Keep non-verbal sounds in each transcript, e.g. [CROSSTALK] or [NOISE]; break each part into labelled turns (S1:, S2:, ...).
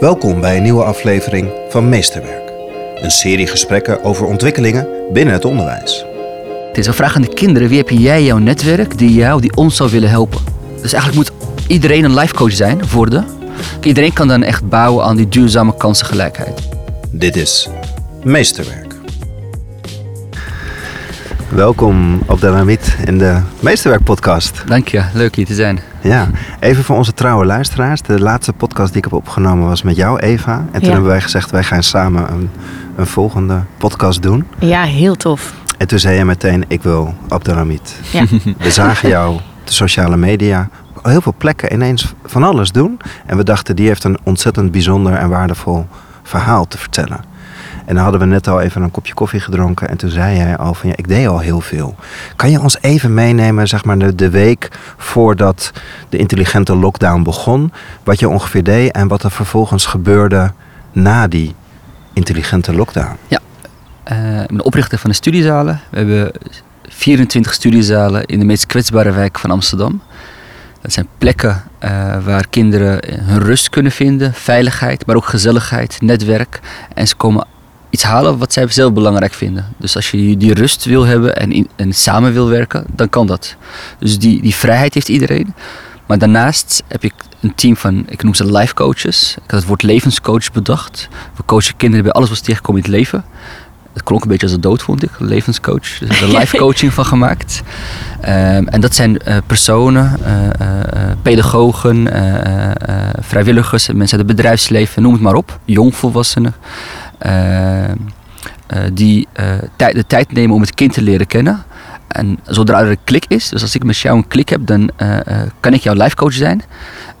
S1: Welkom bij een nieuwe aflevering van Meesterwerk. Een serie gesprekken over ontwikkelingen binnen het onderwijs.
S2: Het is een vraag aan de kinderen. Wie heb jij jouw netwerk die jou, die ons zou willen helpen? Dus eigenlijk moet iedereen een life coach zijn worden. Iedereen kan dan echt bouwen aan die duurzame kansengelijkheid.
S1: Dit is Meesterwerk. Welkom op de Ramit in de Meesterwerk podcast.
S2: Dank je, leuk hier te zijn.
S1: Ja, even voor onze trouwe luisteraars. De laatste podcast die ik heb opgenomen was met jou, Eva. En toen
S3: Ja.
S1: hebben wij gezegd, wij gaan samen een, een volgende podcast doen.
S3: Ja, heel tof.
S1: En toen zei jij meteen, ik wil Abdelhamid.
S3: Ja. [LAUGHS]
S1: We zagen jou op de sociale media op heel veel plekken ineens van alles doen. En we dachten, die heeft een ontzettend bijzonder en waardevol verhaal te vertellen. En dan hadden we net al even een kopje koffie gedronken. En toen zei jij al van, ja, ik deed al heel veel. Kan je ons even meenemen, zeg maar, de, de week voordat de intelligente lockdown begon? Wat je ongeveer deed en wat er vervolgens gebeurde na die intelligente lockdown?
S2: Eh, ik ben de oprichter van de studiezalen. We hebben 24 studiezalen in de meest kwetsbare wijk van Amsterdam. Dat zijn plekken eh, waar kinderen hun rust kunnen vinden, veiligheid, maar ook gezelligheid, netwerk. En ze komen iets halen wat zij zelf belangrijk vinden. Dus als je die rust wil hebben en, in, en samen wil werken, dan kan dat. Dus die, die vrijheid heeft iedereen. Maar daarnaast heb ik een team van, ik noem ze life coaches. Ik had het woord levenscoach bedacht. We coachen kinderen bij alles wat ze tegenkomen in het leven. Het klonk een beetje als een dood, vond ik. Levenscoach. Dus ik heb er [LAUGHS] life coaching van gemaakt. Ehm, en dat zijn eh, personen, eh, eh, pedagogen, vrijwilligers, mensen uit het bedrijfsleven, noem het maar op. Jongvolwassenen. Ehm, eh, die eh, de tijd nemen om het kind te leren kennen. En zodra er een klik is, dus als ik met jou een klik heb, dan eh, eh, kan ik jouw life coach zijn.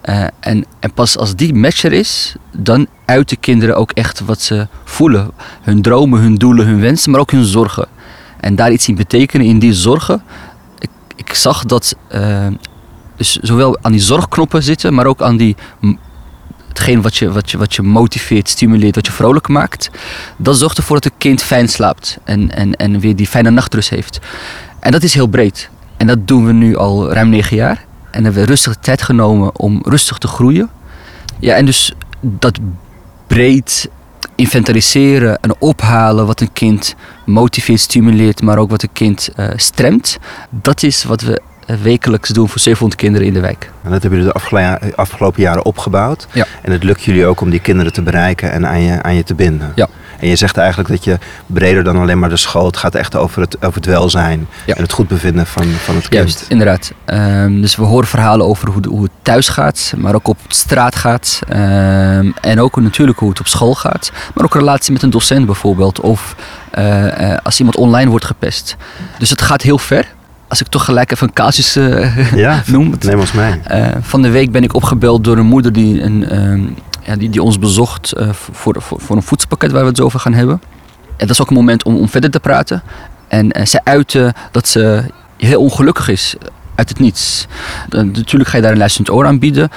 S2: Eh, en, en pas als die match er is, dan uiten kinderen ook echt wat ze voelen. Hun dromen, hun doelen, hun wensen, maar ook hun zorgen. En daar iets in betekenen in die zorgen. Ik, ik zag dat eh, dus zowel aan die zorgknoppen zitten, maar ook aan die hetgeen wat je, wat, je, wat je motiveert, stimuleert, wat je vrolijk maakt. Dat zorgt ervoor dat het kind fijn slaapt en, en, en weer die fijne nachtrust heeft. En dat is heel breed. En dat doen we nu al ruim negen jaar. En hebben we rustig de tijd genomen om rustig te groeien. Ja, en dus dat breed inventariseren en ophalen wat een kind motiveert, stimuleert, maar ook wat een kind eh stremt. Dat is wat we wekelijks doen voor 700 kinderen in de wijk.
S1: En dat hebben jullie de afgela- afgelopen jaren opgebouwd.
S2: Ja.
S1: En het lukt jullie ook om die kinderen te bereiken en aan je, aan je te binden.
S2: Ja.
S1: En je zegt eigenlijk dat je breder dan alleen maar de school. Het gaat echt over het, over het welzijn
S2: Ja.
S1: en het goed bevinden van, van het kind.
S2: Juist, inderdaad. Ehm, dus we horen verhalen over hoe het thuis gaat, maar ook op straat gaat. Ehm, en ook natuurlijk hoe het op school gaat. Maar ook relatie met een docent bijvoorbeeld. Of eh, eh, als iemand online wordt gepest. Dus het gaat heel ver. Als ik toch gelijk even een casus eh, [LAUGHS]
S1: Ja,
S2: noem.
S1: neem ons mee.
S2: Eh, van de week ben ik opgebeld door een moeder die, een, ehm, ja, die, die ons bezocht eh, voor, voor, voor een voedselpakket waar we het zo over gaan hebben. En dat is ook een moment om, om verder te praten. En zij uitte dat ze heel ongelukkig is uit het niets. Eh, natuurlijk ga je daar een luisterend oor aan bieden.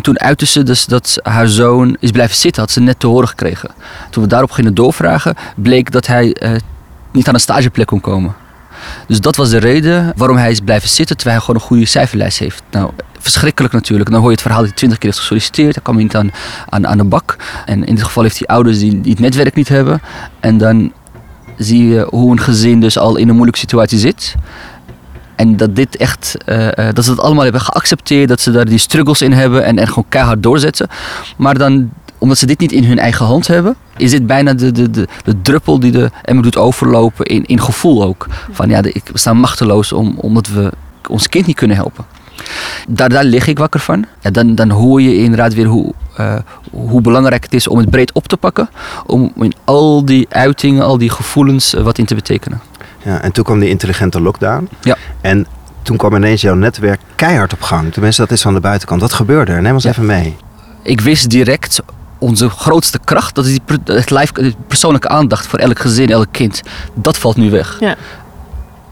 S2: Toen uitte ze dus dat haar zoon is blijven zitten, had ze net te horen gekregen. Toen we daarop gingen doorvragen, bleek dat hij niet aan een stageplek kon komen. Dus dat was de reden waarom hij is blijven zitten terwijl hij gewoon een goede cijferlijst heeft. Nou, verschrikkelijk natuurlijk. Dan hoor je het verhaal dat hij twintig keer heeft gesolliciteerd. Hij kwam niet aan, aan, de bak. En in dit geval heeft hij ouders die, die het netwerk niet hebben. En dan zie je hoe een gezin dus al in een moeilijke situatie zit. En dat dit echt, eh, eh, dat ze dat allemaal hebben geaccepteerd, dat ze daar die struggles in hebben en, en gewoon keihard doorzetten. Maar dan, omdat ze dit niet in hun eigen hand hebben, is dit bijna de, de, de, de druppel die de emmer doet overlopen in, in gevoel ook. Van ja, ik, staan machteloos om, omdat we ons kind niet kunnen helpen. Daar, daar lig ik wakker van. Ja, dan, dan hoor je inderdaad weer hoe, eh, hoe belangrijk het is om het breed op te pakken. Om in al die uitingen, al die gevoelens eh, wat in te betekenen.
S1: Ja, en toen kwam die intelligente lockdown.
S2: Ja.
S1: En toen kwam ineens jouw netwerk keihard op gang. Tenminste, dat is van de buitenkant. Wat gebeurde er? Neem ons
S2: Ja.
S1: even mee.
S2: ik wist direct onze grootste kracht, dat is die het live, de persoonlijke aandacht voor elk gezin, elk kind. Dat valt nu weg.
S3: Ja.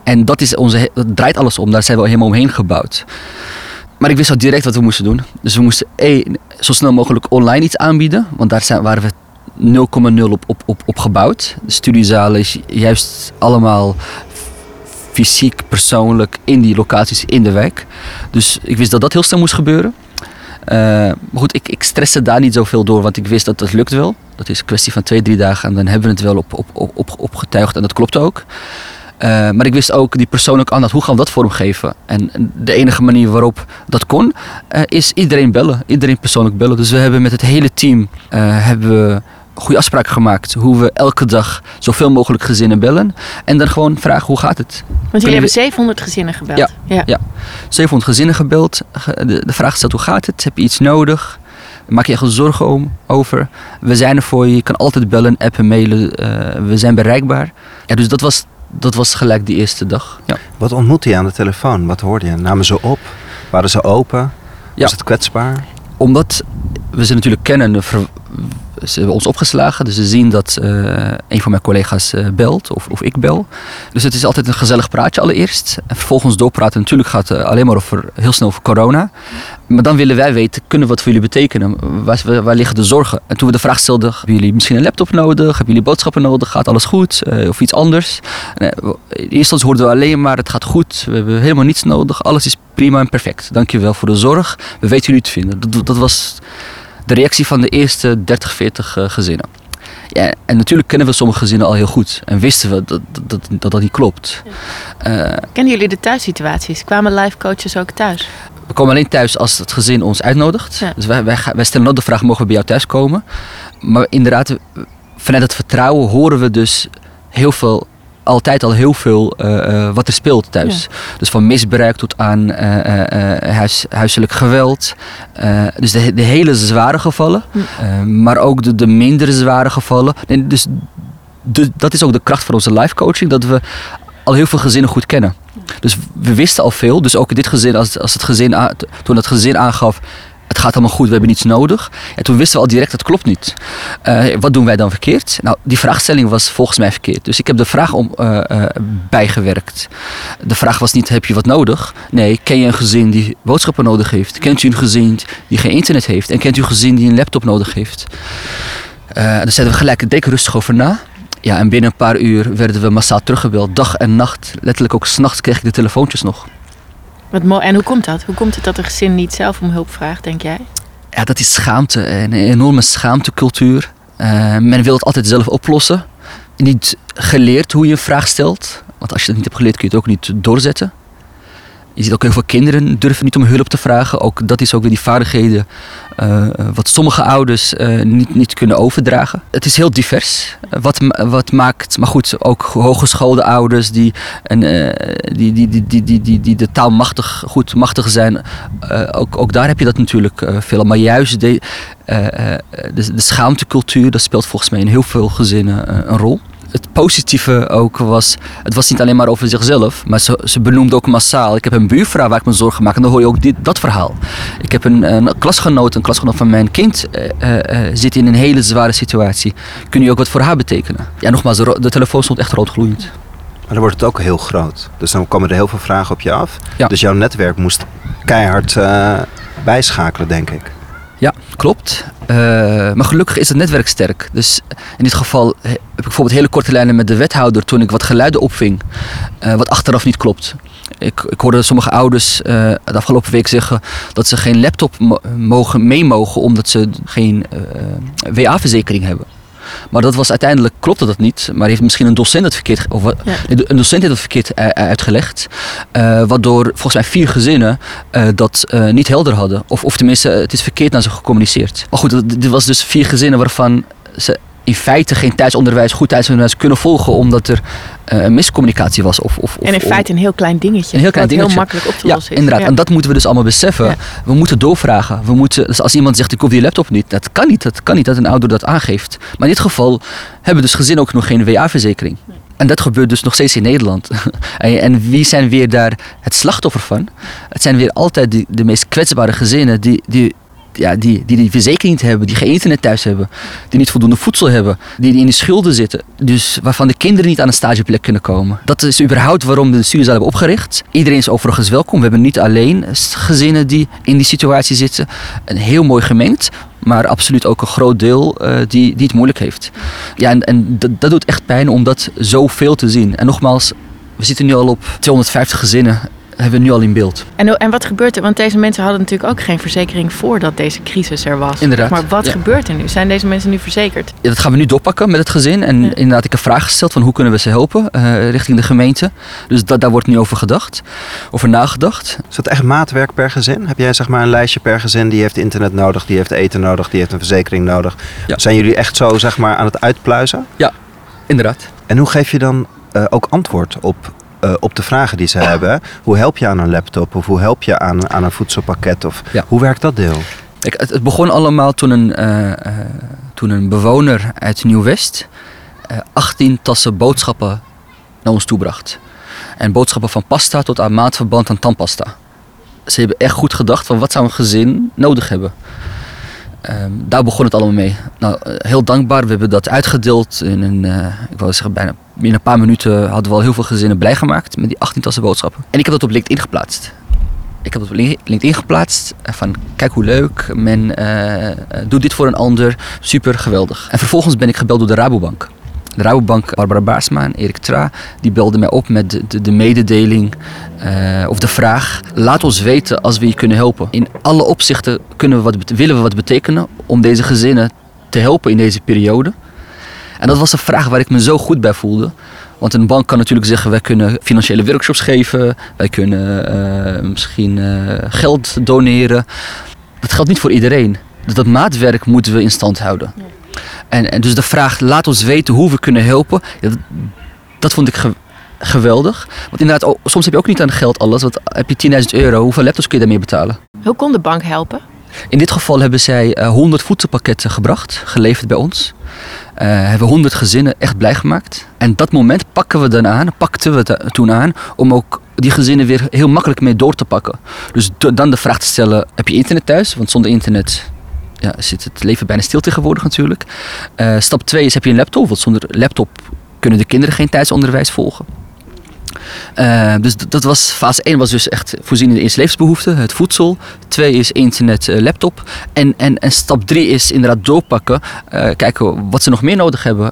S2: En dat, is onze, dat draait alles om, daar zijn we helemaal omheen gebouwd. Maar ik wist al direct wat we moesten doen. Dus we moesten zo snel mogelijk online iets aanbieden, want daar zijn, waren we 0,0 op, op, op, op gebouwd. De studiezalen is juist allemaal fysiek, persoonlijk in die locaties in de wijk. Dus ik wist dat dat heel snel moest gebeuren. Eh, maar goed, ik, ik stresse daar niet zoveel door, want ik wist dat het lukt wel. Dat is een kwestie van twee, drie dagen en dan hebben we het wel op, op, op, op, opgetuigd en dat klopt ook. Eh, maar ik wist ook die persoonlijk aan dat hoe gaan we dat vormgeven. En de enige manier waarop dat kon, uh, is iedereen bellen. Iedereen persoonlijk bellen. Dus we hebben met het hele team hebben we goede afspraken gemaakt. Hoe we elke dag zoveel mogelijk gezinnen bellen. En dan gewoon vragen hoe gaat het.
S3: Want jullie hebben 700 gezinnen gebeld.
S2: Ja, ja. ja. 700 gezinnen gebeld. De, de vraag stelt hoe gaat het? Heb je iets nodig? Maak je echt zorgen om, over. We zijn er voor je. Je kan altijd bellen, appen, mailen. Uh, we zijn bereikbaar. Ja, dus dat was, dat was gelijk die eerste dag. Ja.
S1: Wat ontmoette je aan de telefoon? Wat hoorde je? Namen ze op? Waren ze open? Was het kwetsbaar?
S2: Omdat we ze natuurlijk kennen, ze hebben ons opgeslagen. Dus ze zien dat uh, een van mijn collega's uh, belt of, of ik bel. Dus het is altijd een gezellig praatje allereerst. En vervolgens doorpraten. Natuurlijk gaat het alleen maar over, heel snel over corona. Maar dan willen wij weten, kunnen we wat voor jullie betekenen? Waar, waar, liggen de zorgen? En toen we de vraag stelden, hebben jullie misschien een laptop nodig? Hebben jullie boodschappen nodig? Gaat alles goed? Of iets anders? In eerste hoorden we alleen maar, het gaat goed. We hebben helemaal niets nodig. Alles is prima en perfect. Dankjewel voor de zorg. We weten jullie te vinden. Dat was de reactie van de eerste 30, 40 uh, gezinnen. Ja, en natuurlijk kennen we sommige gezinnen al heel goed. En wisten we dat dat, dat, dat niet klopt.
S3: Ja. Uh, Kennen jullie de thuissituaties? Kwamen live coaches ook thuis?
S2: We komen alleen thuis als het gezin ons uitnodigt. Ja. Dus wij, wij, wij stellen nooit de vraag, mogen we bij jou thuis komen? Maar inderdaad, vanuit het vertrouwen horen we dus heel veel altijd al heel veel uh, wat er speelt thuis. Dus van misbruik tot aan uh, huis, huiselijk geweld. dus de, de, hele zware gevallen, maar ook de, de minder zware gevallen. En dus de, dat is ook de kracht van onze life coaching, dat we al heel veel gezinnen goed kennen. Dus we wisten al veel. Dus ook dit gezin, als, als het gezin toen het gezin aangaf, het gaat allemaal goed, we hebben niets nodig. En toen wisten we al direct, dat klopt niet. Uh, wat doen wij dan verkeerd? Nou, die vraagstelling was volgens mij verkeerd. Dus ik heb de vraag om, uh, uh, bijgewerkt. De vraag was niet, heb je wat nodig? Nee, ken je een gezin die boodschappen nodig heeft? Kent u een gezin die geen internet heeft? En kent u een gezin die een laptop nodig heeft? daar zetten we gelijk, denk rustig over na. Ja, en binnen een paar uur werden we massaal teruggebeld. Dag en nacht. Letterlijk ook s'nachts kreeg ik de telefoontjes nog.
S3: Wat. En hoe komt dat? Hoe komt het dat een gezin niet zelf om hulp vraagt, denk jij?
S2: Ja, dat is schaamte. Een enorme schaamtecultuur. Uh, men wil het altijd zelf oplossen. Niet geleerd hoe je een vraag stelt. Want als je dat niet hebt geleerd, kun je het ook niet doorzetten. Je ziet ook heel veel kinderen durven niet om hulp te vragen. Ook dat is ook weer die vaardigheden uh, wat sommige ouders uh, niet, niet kunnen overdragen. Het is heel divers. Wat, wat maakt, maar goed, ook hogeschoolde ouders die, die, die, die, die, die, die, de taal machtig, goed machtig zijn. ook, ook daar heb je dat natuurlijk veel. Maar juist de, de, de schaamtecultuur, dat speelt volgens mij in heel veel gezinnen een rol het positieve ook was, het was niet alleen maar over zichzelf, maar ze, ze benoemde ook massaal. Ik heb een buurvrouw waar ik me zorgen maak en dan hoor je ook dit, dat verhaal. Ik heb een, een klasgenoot, een klasgenoot van mijn kind, uh, uh, zit in een hele zware situatie. Kun je ook wat voor haar betekenen? Ja, nogmaals, de, telefoon stond echt roodgloeiend.
S1: Maar dan wordt het ook heel groot. Dus dan komen er heel veel vragen op je af. Ja. Dus jouw netwerk moest keihard uh, bijschakelen, denk ik.
S2: Ja, klopt. Uh, maar gelukkig is het netwerk sterk. Dus in dit geval heb ik bijvoorbeeld hele korte lijnen met de wethouder toen ik wat geluiden opving, uh, wat achteraf niet klopt. Ik, ik hoorde sommige ouders uh, de afgelopen week zeggen dat ze geen laptop mogen, mee mogen omdat ze geen WA-verzekering hebben. Maar dat was uiteindelijk, klopte dat niet. Maar heeft misschien een docent het verkeerd, of ja. een docent heeft het verkeerd uitgelegd. Uh, waardoor volgens mij vier gezinnen uh, dat uh, niet helder hadden. Of, of tenminste, het is verkeerd naar ze gecommuniceerd. Maar goed, dit was dus vier gezinnen waarvan ze in feite geen thuisonderwijs, goed thuisonderwijs kunnen volgen omdat er een miscommunicatie was. Of, of,
S3: en in feite een heel klein dingetje.
S2: Een heel klein dingetje.
S3: heel makkelijk op te
S2: ja,
S3: lossen
S2: is. Inderdaad, en dat moeten we dus allemaal beseffen. Ja. We moeten doorvragen. We moeten, dus als iemand zegt ik hoef die laptop niet, dat kan niet. Dat kan niet dat een ouder dat aangeeft. Maar in dit geval hebben dus gezinnen ook nog geen WA-verzekering. En dat gebeurt dus nog steeds in Nederland. [LAUGHS] en wie zijn weer daar het slachtoffer van? Het zijn weer altijd de, de meest kwetsbare gezinnen die, die ja, die, die die verzekering niet hebben, die geen internet thuis hebben, die niet voldoende voedsel hebben, die in de schulden zitten. Dus waarvan de kinderen niet aan een stageplek kunnen komen. Dat is überhaupt waarom we de studiezaal hebben opgericht. Iedereen is overigens welkom. We hebben niet alleen gezinnen die in die situatie zitten. Een heel mooi gemengd, maar absoluut ook een groot deel uh, die, die het moeilijk heeft. Ja, en, en dat, dat doet echt pijn om dat zoveel te zien. En nogmaals, we zitten nu al op 250 gezinnen hebben we nu al in beeld.
S3: En, en wat gebeurt er? Want deze mensen hadden natuurlijk ook geen verzekering voordat deze crisis er was.
S2: Inderdaad,
S3: Maar wat
S2: ja.
S3: gebeurt er nu? Zijn deze mensen nu verzekerd?
S2: Ja, dat gaan we nu doorpakken met het gezin. En
S3: Ja.
S2: inderdaad, ik heb vragen gesteld van hoe kunnen we ze helpen eh, richting de gemeente. Dus dat, daar wordt nu over gedacht, over nagedacht.
S1: Is dat echt maatwerk per gezin? Heb jij zeg maar een lijstje per gezin die heeft internet nodig, die heeft eten nodig, die heeft een verzekering nodig?
S2: Ja.
S1: Zijn jullie echt zo zeg maar aan het uitpluizen?
S2: Inderdaad.
S1: En hoe geef je dan eh, ook antwoord op, eh, op de vragen die ze hebben? Hoe help je aan een laptop of hoe help je aan, aan een voedselpakket? Of
S2: Ja.
S1: hoe werkt dat deel?
S2: Kijk, het, het begon allemaal toen een, eh, eh, toen een bewoner uit Nieuw-West eh 18 tassen boodschappen naar ons toe bracht. En boodschappen van pasta tot aan maatverband aan tandpasta. Ze hebben echt goed gedacht van wat zou een gezin nodig hebben. Ehm, daar begon het allemaal mee. Nou, eh, heel dankbaar. We hebben dat uitgedeeld in een, eh, ik wil zeggen, bijna binnen een paar minuten hadden we al heel veel gezinnen blij gemaakt met die 18 tassen boodschappen. En ik heb dat op LinkedIn geplaatst. Ik heb het op Lin- LinkedIn geplaatst. Van kijk hoe leuk. Men eh, doet dit voor een ander. Super geweldig. En vervolgens ben ik gebeld door de Rabobank. De Rabobank, Barbara Baarsma en Erik Tra, die belden mij op met de, de, de mededeling eh, of de vraag: laat ons weten als we je kunnen helpen. In alle opzichten kunnen we wat, willen we wat betekenen om deze gezinnen te helpen in deze periode. En dat was een vraag waar ik me zo goed bij voelde. Want een bank kan natuurlijk zeggen, wij kunnen financiële workshops geven, wij kunnen eh, misschien eh, geld doneren. Dat geldt niet voor iedereen. Dus dat maatwerk moeten we in stand houden. En, en dus de vraag, laat ons weten hoe we kunnen helpen, ja, dat, dat vond ik ge- geweldig. Want inderdaad, oh, soms heb je ook niet aan geld alles. Want heb je 10.000 euro, hoeveel laptops kun je daarmee betalen?
S3: Hoe kon de bank helpen?
S2: In dit geval hebben zij eh, 100 voedselpakketten gebracht, geleverd bij ons. Eh, hebben 100 gezinnen echt blij gemaakt. En dat moment pakken we dan aan, pakten we toen aan om ook die gezinnen weer heel makkelijk mee door te pakken. Dus dan de vraag te stellen: heb je internet thuis? Want zonder internet ja, zit het leven bijna stil tegenwoordig natuurlijk. Eh, stap 2 is: heb je een laptop? Want zonder laptop kunnen de kinderen geen thuisonderwijs volgen. Eh, dus dat was fase 1 was dus echt voorzien in de eerste levensbehoeften, het voedsel. 2 is internet, eh, laptop. En, en, en stap 3 is inderdaad doorpakken, kijken wat ze nog meer nodig hebben.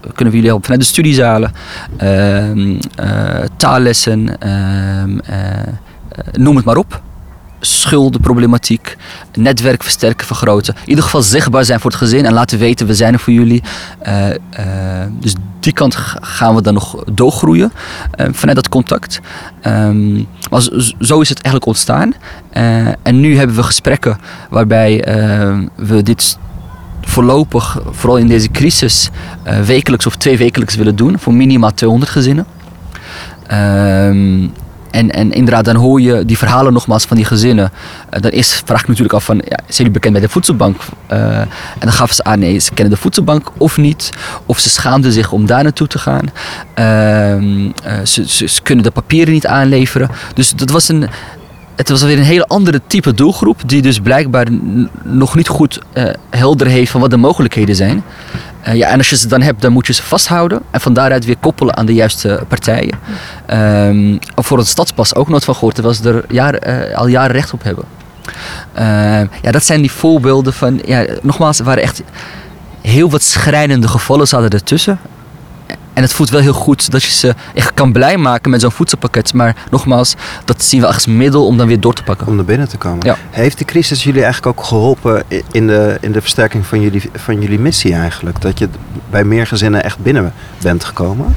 S2: Kunnen we jullie helpen vanuit de studiezalen, eh, taallessen, ehm, eh, eh, noem het maar op. Schuldenproblematiek, netwerk versterken, vergroten. In ieder geval zichtbaar zijn voor het gezin en laten weten we zijn er voor jullie. Eh, eh, dus die kant gaan we dan nog doorgroeien eh, vanuit dat contact. Ehm, maar zo, is het eigenlijk ontstaan. En nu hebben we gesprekken waarbij eh, we dit voorlopig, vooral in deze crisis, wekelijks of twee wekelijks willen doen voor minimaal 200 gezinnen. Ehm, en, en inderdaad, dan hoor je die verhalen nogmaals van die gezinnen. Eh, dan eerst vraag ik natuurlijk af van, ja, zijn jullie bekend bij de voedselbank? Eh, en dan gaven ze aan, nee, ze kennen de voedselbank of niet. Of ze schaamden zich om daar naartoe te gaan. Ehm, eh, ze, ze, ze kunnen de papieren niet aanleveren. Dus dat was een, het was weer een hele andere type doelgroep, die dus blijkbaar nog niet goed helder heeft van wat de mogelijkheden zijn. Eh, ja, en als je ze dan hebt, dan moet je ze vasthouden en van daaruit weer koppelen aan de juiste partijen. Ehm, voor het stadspas ook nooit van gehoord, terwijl ze er jaar, eh, al jaren recht op hebben. Ehm, ja, dat zijn die voorbeelden van, ja, nogmaals, waren echt heel wat schrijnende gevallen zaten ertussen. En het voelt wel heel goed dat je ze echt kan blij maken met zo'n voedselpakket. Maar nogmaals, dat zien we als middel om dan weer door te pakken.
S1: Om naar binnen te komen.
S2: Ja.
S1: Heeft de crisis jullie eigenlijk ook geholpen in de, in de versterking van jullie, van jullie missie eigenlijk? Dat je bij meer gezinnen echt binnen bent gekomen?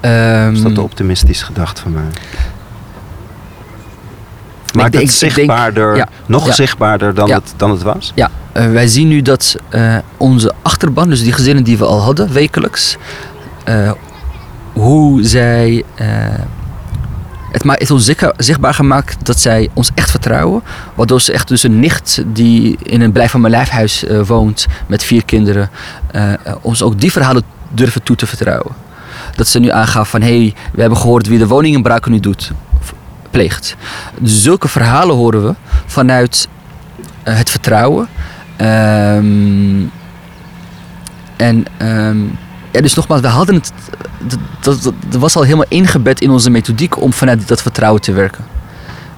S2: Ehm,
S1: Is dat te optimistisch gedacht van mij?
S2: ik
S1: Maakt
S2: denk-
S1: het
S2: denk-
S1: zichtbaarder,
S2: ja.
S1: nog
S2: Ja.
S1: zichtbaarder dan,
S2: Ja.
S1: het, dan het was?
S2: Ja, eh, wij zien nu dat eh, onze achterban, dus die gezinnen die we al hadden wekelijks, eh, hoe zij. eh, het heeft ons zichtbaar- gemaakt dat zij ons echt vertrouwen. Waardoor ze echt dus een nicht die in een blijf van mijn lijfhuis eh, woont met vier kinderen, ons ook die verhalen durven toe te vertrouwen. Dat ze nu aangaf van hé, hey, we hebben gehoord wie de woninginbraken nu doet, pleegt. Dus zulke verhalen horen we vanuit het vertrouwen. Ehm, en ehm, ja, dus nogmaals, we hadden het. Dat, dat, was al helemaal ingebed in onze methodiek om vanuit dat vertrouwen te werken.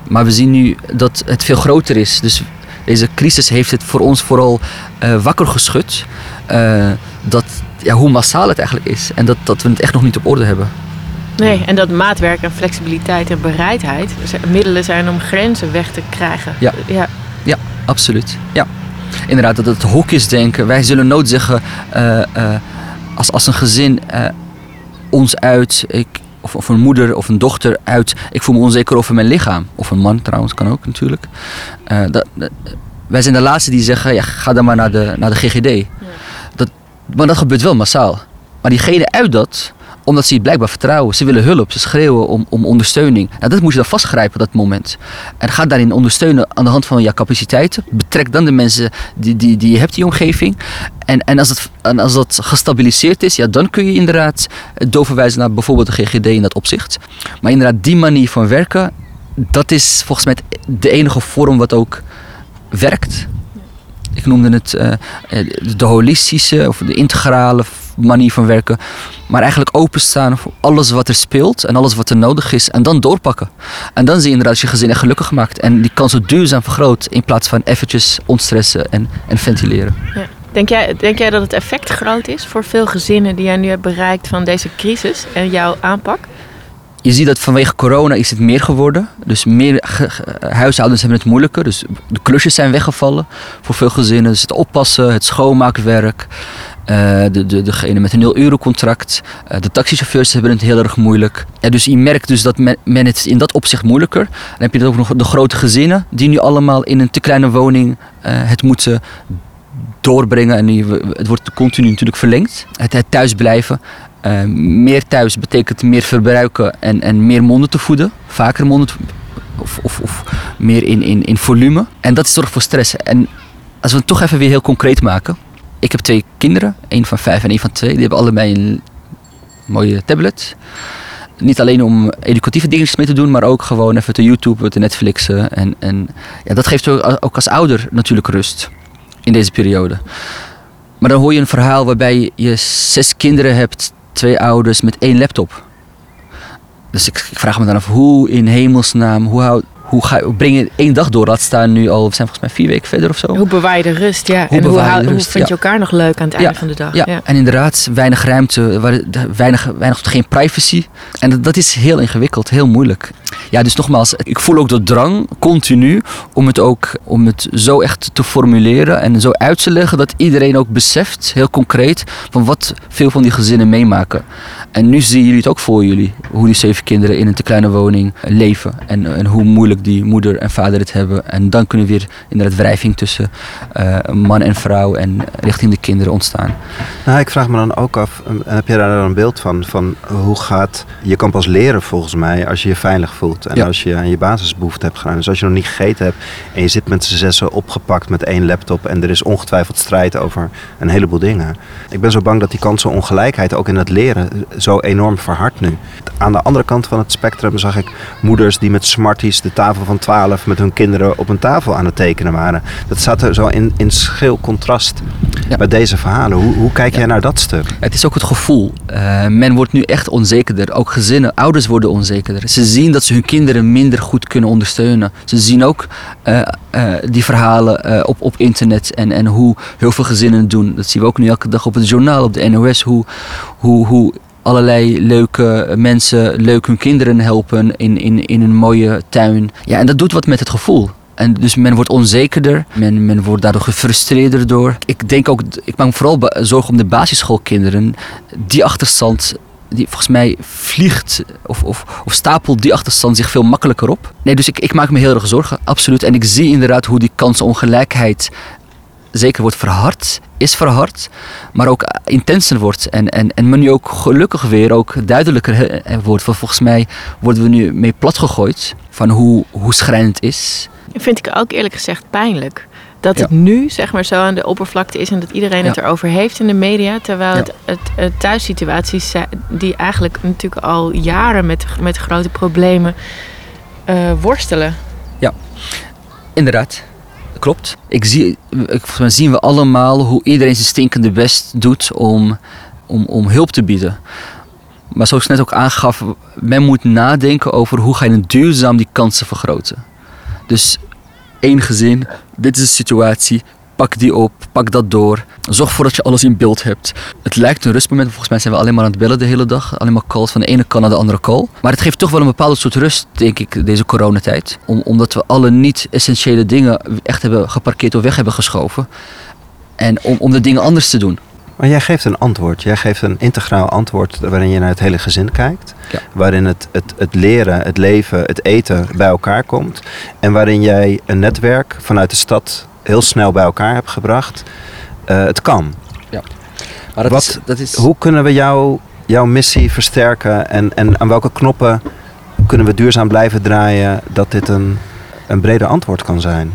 S2: Maar we zien nu dat het veel groter is. Dus deze crisis heeft het voor ons vooral eh, wakker geschud. eh, dat, ja, hoe massaal het eigenlijk is. En dat, dat we het echt nog niet op orde hebben.
S3: Nee, en dat maatwerk en flexibiliteit en bereidheid middelen zijn om grenzen weg te krijgen.
S2: Ja.
S3: ja.
S2: Ja, absoluut. Ja. Inderdaad, dat het hokjesdenken. Wij zullen nooit zeggen, eh, als, als een gezin eh, ons uit, ik, of, of een moeder of een dochter uit, ik voel me onzeker over mijn lichaam. Of een man trouwens, kan ook natuurlijk. Eh, dat, dat- wij zijn de laatste die zeggen, ja, ga dan maar naar de, naar de GGD. Dat, maar dat gebeurt wel massaal. Maar diegene uit dat, omdat ze je blijkbaar vertrouwen. Ze willen hulp, ze schreeuwen om, om ondersteuning. Nou, dat moet je dan vastgrijpen, dat moment. En ga daarin ondersteunen aan de hand van je capaciteiten. Betrek dan de mensen die, die, die je hebt in je omgeving. En, en, als en als dat gestabiliseerd is, ja, dan kun je inderdaad doorverwijzen naar bijvoorbeeld de GGD in dat opzicht. Maar inderdaad, die manier van werken, dat is volgens mij de enige vorm wat ook werkt. Ik noemde het eh, eh, de holistische of de integrale manier van werken. Maar eigenlijk openstaan voor alles wat er speelt en alles wat er nodig is. En dan doorpakken. En dan zie je inderdaad dat je gezin echt gelukkig maakt. En die kans zo duurzaam vergroot. In plaats van eventjes ontstressen en, en ventileren.
S3: Denk, jij, denk jij dat het effect groot is voor veel gezinnen die jij nu hebt bereikt van deze crisis en jouw aanpak?
S2: Je ziet dat vanwege corona is het meer geworden. Dus meer huishoudens hebben het moeilijker. Dus de klusjes zijn weggevallen voor veel gezinnen. Dus het oppassen, het schoonmaakwerk. Eh, de, de, degene met een 0 euro contract. eh, de taxichauffeurs hebben het heel erg moeilijk. Ja, dus je merkt dus dat men, het in dat opzicht moeilijker. Dan heb je ook nog de grote gezinnen die nu allemaal in een te kleine woning eh, het moeten doorbrengen. En het wordt continu natuurlijk verlengd. Het, thuisblijven. Meer thuis betekent meer verbruiken en, en meer monden te voeden. Vaker monden of, of, of meer in, in, in volume. En dat zorgt voor stress. En als we het toch even weer heel concreet maken. Ik heb twee kinderen, één van vijf en één van twee. Die hebben allebei een mooie tablet. Niet alleen om educatieve dingetjes mee te doen, maar ook gewoon even te YouTube, te Netflixen. En, en ja, dat geeft ook, als ouder natuurlijk rust in deze periode. Maar dan hoor je een verhaal waarbij je zes kinderen hebt, twee ouders met één laptop. Dus ik, ik vraag me dan af, hoe in hemelsnaam, hoe, hou, hoe, ga, breng je één dag door? Laat staan nu al, we zijn volgens mij vier weken verder of zo.
S3: Hoe bewaar je de rust? Ja.
S2: Hoe
S3: en hoe, hou-
S2: de
S3: hoe
S2: rust?
S3: vind je
S2: Ja.
S3: elkaar nog leuk aan het einde van de dag?
S2: Ja, en inderdaad, weinig ruimte, weinig, weinig tot geen privacy. En dat, dat is heel ingewikkeld, heel moeilijk. Ja, dus nogmaals, ik voel ook de drang continu om het ook om het zo echt te formuleren en zo uit te leggen dat iedereen ook beseft, heel concreet, van wat veel van die gezinnen meemaken. En nu zien jullie het ook voor jullie, hoe die zeven kinderen in een te kleine woning leven en, en hoe moeilijk die moeder en vader het hebben. En dan kunnen weer inderdaad wrijving tussen eh, man en vrouw en richting de kinderen ontstaan.
S1: Nou, ik vraag me dan ook af, en heb je daar dan een beeld van, van hoe gaat, je kan pas leren volgens mij als je je veilig voelt en
S2: Ja.
S1: als je aan je basisbehoeften hebt gedaan. Dus als je nog niet gegeten hebt en je zit met z'n zessen opgepakt met één laptop en er is ongetwijfeld strijd over een heleboel dingen. Ik ben zo bang dat die kansenongelijkheid ook in het leren zo enorm verhardt nu. Aan de andere kant van het spectrum zag ik moeders die met smarties de tafel van 12 met hun kinderen op een tafel aan het tekenen waren. Dat staat er zo in, in schil contrast
S2: Ja.
S1: bij deze verhalen. Hoe, hoe kijk
S2: Ja.
S1: jij naar dat stuk?
S2: Het is ook het gevoel. Eh, men wordt nu echt onzekerder. Ook gezinnen, ouders worden onzekerder. Ze zien dat ze hun kinderen minder goed kunnen ondersteunen. Ze zien ook eh, eh, die verhalen op, op internet en, en hoe heel veel gezinnen het doen. Dat zien we ook nu elke dag op het journaal, op de NOS. Hoe, hoe, hoe allerlei leuke mensen leuk hun kinderen helpen in, in, in een mooie tuin. Ja, en dat doet wat met het gevoel. En dus men wordt onzekerder, men, men wordt daardoor gefrustreerder door. Ik denk ook, ik maak me vooral zorgen om de basisschoolkinderen. Die achterstand, die volgens mij vliegt of, of, of stapelt die achterstand zich veel makkelijker op. Nee, dus ik, ik maak me heel erg zorgen, absoluut. En ik zie inderdaad hoe die kansenongelijkheid zeker wordt verhard, is verhard, maar ook intenser wordt. En, en, en men nu ook gelukkig weer ook duidelijker wordt. Want volgens mij worden we nu mee platgegooid van hoe, hoe schrijnend het is.
S3: Vind ik ook eerlijk gezegd pijnlijk. Dat
S2: Ja.
S3: het nu zeg maar zo aan de oppervlakte is en dat iedereen het
S2: Ja.
S3: erover heeft in de media. Terwijl
S2: Ja.
S3: het, het, het thuissituaties zijn die eigenlijk natuurlijk al jaren met, met grote problemen eh, worstelen.
S2: Inderdaad, klopt. Ik zie, ik, zien we allemaal hoe iedereen zijn stinkende best doet om, om, om hulp te bieden. Maar zoals ik net ook aangaf, men moet nadenken over hoe ga je duurzaam die kansen vergroten. Dus één gezin, dit is de situatie, Pak die op, pak dat door. Zorg ervoor dat je alles in beeld hebt. Het lijkt een rustmoment, volgens mij zijn we alleen maar aan het bellen de hele dag. Alleen maar calls van de ene kant naar de andere call. Maar het geeft toch wel een bepaalde soort rust, denk ik, deze coronatijd. Om, omdat we alle niet-essentiële dingen echt hebben geparkeerd of weg hebben geschoven. En om, om de dingen anders te doen.
S1: Maar jij geeft een antwoord. Jij geeft een integraal antwoord waarin je naar het hele gezin kijkt.
S2: Ja.
S1: Waarin het, het, het leren, het leven, het eten bij elkaar komt. En waarin jij een netwerk vanuit de stad heel snel bij elkaar hebt gebracht. Eh, het kan.
S2: Maar dat
S1: Wat-
S2: is, dat is,
S1: Hoe kunnen we jou, jouw missie versterken? En, en aan welke knoppen kunnen we duurzaam blijven draaien dat dit een, een breder antwoord kan zijn?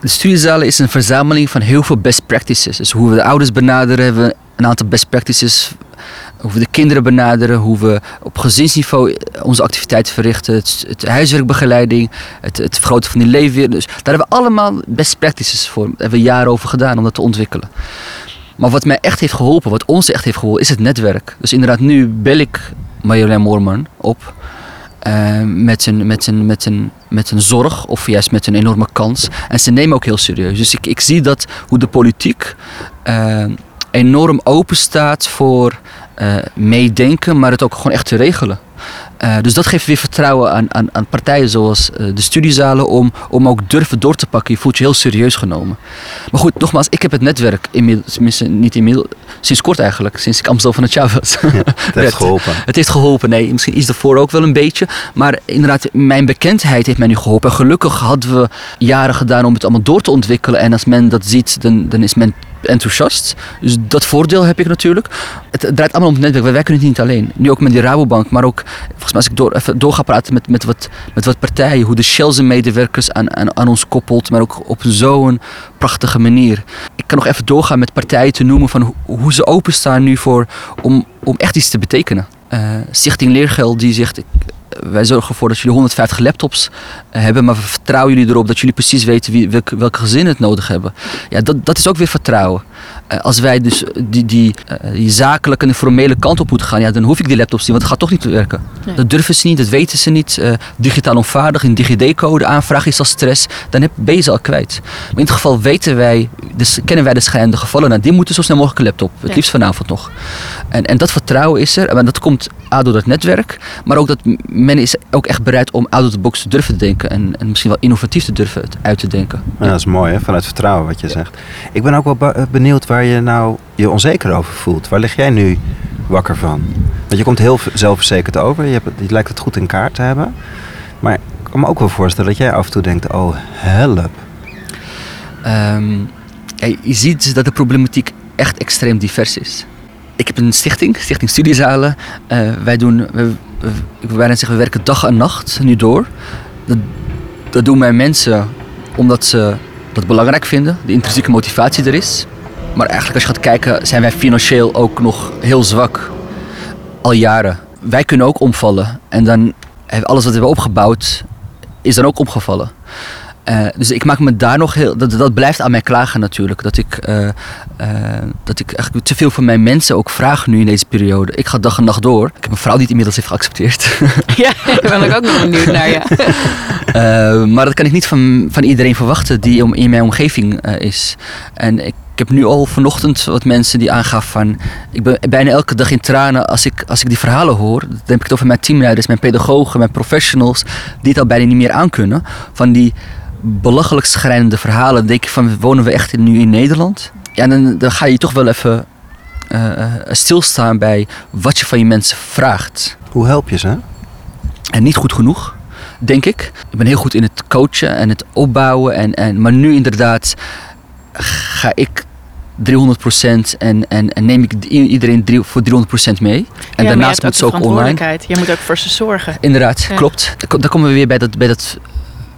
S2: De studiezalen is een verzameling van heel veel best practices. Dus hoe we de ouders benaderen, hebben we een aantal best practices. Hoe we de kinderen benaderen, hoe we op gezinsniveau onze activiteiten verrichten. Het, huiswerkbegeleiding, het, het vergroten van die leefwereld. Dus daar hebben we allemaal best practices voor. Daar hebben we jaren over gedaan om dat te ontwikkelen. Maar wat mij echt heeft geholpen, wat ons echt heeft geholpen, is het netwerk. Dus inderdaad, nu bel ik Marjolein Moorman op. eh, met, zijn, met, zijn, met, zijn, met zijn zorg of juist met een enorme kans. En ze nemen ook heel serieus. Dus ik, ik zie dat hoe de politiek eh, enorm open staat voor eh, meedenken, maar het ook gewoon echt te regelen. Eh, dus dat geeft weer vertrouwen aan, aan, aan partijen zoals eh, de studiezalen om, om ook durven door te pakken. Je voelt je heel serieus genomen. Maar goed, nogmaals, ik heb het netwerk inmiddels, niet inmiddels, sinds kort eigenlijk, sinds ik Amstel van het jaar was.
S1: Het [LAUGHS] heeft geholpen.
S2: Het heeft geholpen, nee. Misschien iets daarvoor ook wel een beetje. Maar inderdaad, mijn bekendheid heeft mij nu geholpen. En gelukkig hadden we jaren gedaan om het allemaal door te ontwikkelen. En als men dat ziet, dan, dan is men enthousiast. Dus dat voordeel heb ik natuurlijk. Het, draait allemaal om het netwerk. Wij werken het niet alleen. Nu ook met die Rabobank. Maar ook, volgens mij als ik door, even door ga praten met, met, wat, met wat partijen. Hoe de Shell zijn medewerkers aan, aan, aan ons koppelt. Maar ook op zo'n prachtige manier. Ik kan nog even doorgaan met partijen te noemen van hoe, ze openstaan nu voor om, om echt iets te betekenen. Eh, Stichting Leergeld die zegt, wij zorgen ervoor dat jullie 150 laptops eh, hebben, maar we vertrouwen jullie erop dat jullie precies weten wie, welke, welke gezinnen het nodig hebben. Ja, dat, dat is ook weer vertrouwen. Eh, als wij dus die, die, eh, die zakelijke en de formele kant op moeten gaan, ja, dan hoef ik die laptops niet, want het gaat toch niet werken.
S3: Nee.
S2: Dat durven ze niet, dat weten ze niet. Eh, digitaal onvaardig, een DigiD-code aanvraag is al stress. Dan heb, ben je ze al kwijt. Maar in ieder geval weten wij, dus kennen wij de schijnende gevallen. Nou, die moeten zo snel mogelijk een laptop. Het
S3: Ja.
S2: liefst vanavond nog. En, en dat vertrouwen is er. En dat komt A door dat netwerk. Maar ook dat men is ook echt bereid om out of the box te durven te denken. En, en misschien wel innovatief te durven het uit te denken.
S1: Ja, dat is mooi, hè? vanuit vertrouwen wat je zegt. Ik ben ook wel eh, benieuwd waar je nou je onzeker over voelt. Waar lig jij nu wakker van? Want je komt heel zelfverzekerd over. Je, hebt, je lijkt het goed in kaart te hebben. Maar ik kan me ook wel voorstellen dat jij af en toe denkt... oh, help.
S2: Ehm, je ziet dat de problematiek echt extreem divers is. Ik heb een stichting, Stichting Studiezalen. Eh, wij doen, we, ik we werken dag en nacht nu door. Dat, dat doen mijn mensen omdat ze dat belangrijk vinden, de intrinsieke motivatie er is. Maar eigenlijk als je gaat kijken, zijn wij financieel ook nog heel zwak. Al jaren. Wij kunnen ook omvallen. En dan heeft alles wat we hebben opgebouwd, is dan ook omgevallen. Eh, dus ik maak me daar nog heel. Dat, dat blijft aan mij klagen natuurlijk. Dat ik, eh, eh, dat ik eigenlijk te veel van mijn mensen ook vraag nu in deze periode. Ik ga dag en nacht door. Ik heb een vrouw die het inmiddels heeft geaccepteerd. [LAUGHS]
S3: Ja, daar ben ik ook nog benieuwd naar, ja.
S2: Maar dat kan ik niet van, van iedereen verwachten die om, in mijn omgeving is. En ik, ik heb nu al vanochtend wat mensen die aangaf van... Ik ben bijna elke dag in tranen als ik, als ik die verhalen hoor. Dan heb ik het over mijn teamleiders, mijn pedagogen, mijn professionals... die het al bijna niet meer aankunnen. Van die belachelijk schrijnende verhalen. Dan denk ik van, wonen we echt in- nu in Nederland? Ja, dan, dan ga je toch wel even eh, stilstaan bij wat je van je mensen vraagt
S1: Hoe help je ze?
S2: en niet goed genoeg, denk ik. Ik ben heel goed in het coachen en het opbouwen. En, en, maar nu inderdaad ga ik 300% en, en, en neem ik iedereen drie, voor 300% mee. En
S3: ja,
S2: daarnaast moet ze ook online.
S3: Je moet ook voor ze zorgen.
S2: Inderdaad,
S3: Ja.
S2: klopt. Daar komen we weer bij dat, bij, dat,